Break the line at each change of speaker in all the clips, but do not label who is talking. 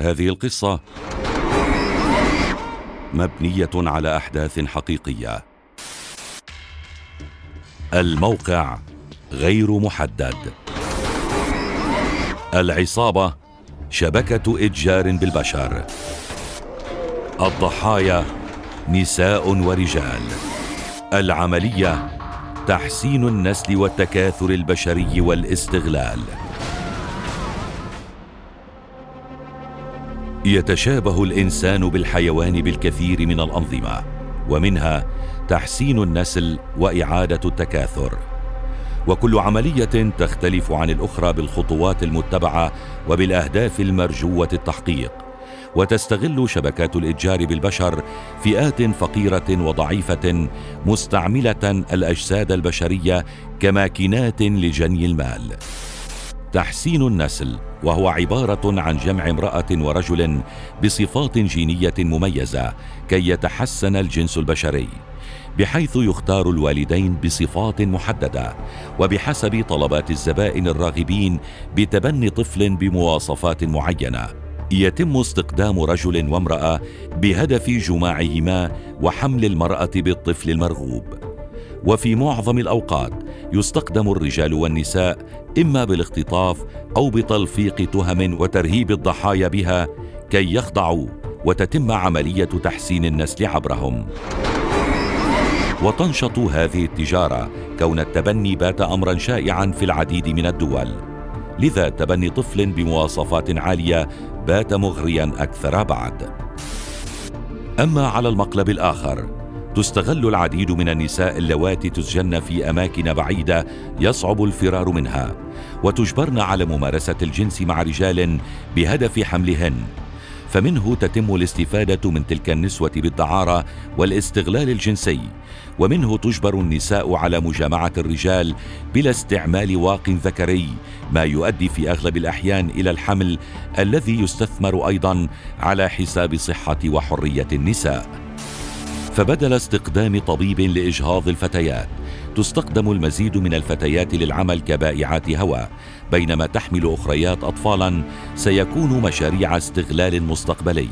هذه القصة مبنية على أحداث حقيقية. الموقع غير محدد. العصابة شبكة إتجار بالبشر. الضحايا نساء ورجال. العملية تحسين النسل والتكاثر البشري والاستغلال. يتشابه الإنسان بالحيوان بالكثير من الأنظمة ومنها تحسين النسل وإعادة التكاثر. وكل عملية تختلف عن الأخرى بالخطوات المتبعة وبالأهداف المرجوة التحقيق. وتستغل شبكات الإتجار بالبشر فئات فقيرة وضعيفة مستعملة الأجساد البشرية كماكينات لجني المال. تحسين النسل وهو عبارة عن جمع امرأة ورجل بصفات جينية مميزة كي يتحسن الجنس البشري بحيث يختار الوالدين بصفات محددة وبحسب طلبات الزبائن الراغبين بتبني طفل بمواصفات معينة. يتم استقدام رجل وامرأة بهدف جماعهما وحمل المرأة بالطفل المرغوب. وفي معظم الأوقات يستخدم الرجال والنساء إما بالاختطاف أو بتلفيق تهم وترهيب الضحايا بها كي يخضعوا وتتم عملية تحسين النسل عبرهم. وتنشط هذه التجارة كون التبني بات امرا شائعا في العديد من الدول. لذا تبني طفل بمواصفات عالية بات مغريا أكثر بعد. أما على المقلب الآخر تستغل العديد من النساء اللواتي تسجن في أماكن بعيدة يصعب الفرار منها وتجبرن على ممارسة الجنس مع رجال بهدف حملهن. فمنه تتم الاستفادة من تلك النسوة بالدعارة والاستغلال الجنسي ومنه تجبر النساء على مجامعة الرجال بلا استعمال واق ذكري ما يؤدي في أغلب الأحيان إلى الحمل الذي يستثمر أيضا على حساب صحة وحرية النساء. فبدل استقدام طبيب لإجهاض الفتيات تستخدم المزيد من الفتيات للعمل كبائعات هواء بينما تحمل أخريات اطفالا سيكون مشاريع استغلال مستقبلي.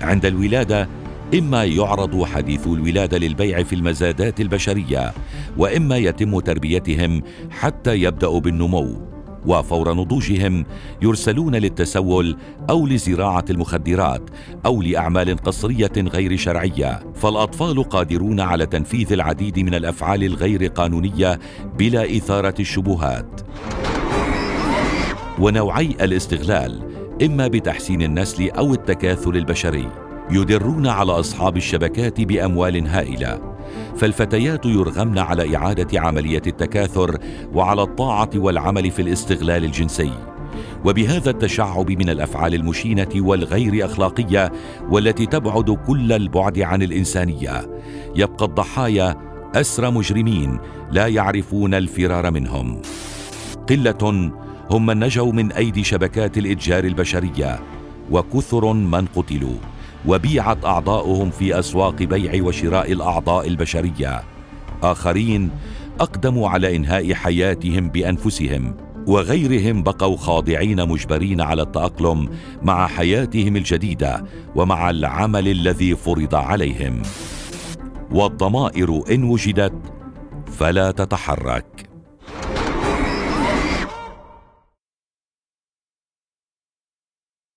عند الولادة إما يعرض حديثو الولادة للبيع في المزادات البشرية وإما يتم تربيتهم حتى يبدأوا بالنمو. وفور نضوجهم يرسلون للتسول أو لزراعة المخدرات أو لأعمال قصرية غير شرعية فالأطفال قادرون على تنفيذ العديد من الأفعال الغير قانونية بلا إثارة الشبهات. ونوعي الاستغلال إما بتحسين النسل أو التكاثر البشري يدرون على أصحاب الشبكات بأموال هائلة. فالفتيات يرغمن على إعادة عملية التكاثر وعلى الطاعة والعمل في الاستغلال الجنسي. وبهذا التشعب من الأفعال المشينة والغير أخلاقية والتي تبعد كل البعد عن الإنسانية يبقى الضحايا أسرى مجرمين لا يعرفون الفرار منهم. قلة هم من نجوا من أيدي شبكات الإتجار البشرية وكثر من قتلوا. وبيعت أعضاؤهم في أسواق بيع وشراء الأعضاء البشرية. آخرين أقدموا على إنهاء حياتهم بأنفسهم وغيرهم بقوا خاضعين مجبرين على التأقلم مع حياتهم الجديدة ومع العمل الذي فرض عليهم. والضمائر إن وجدت فلا تتحرك.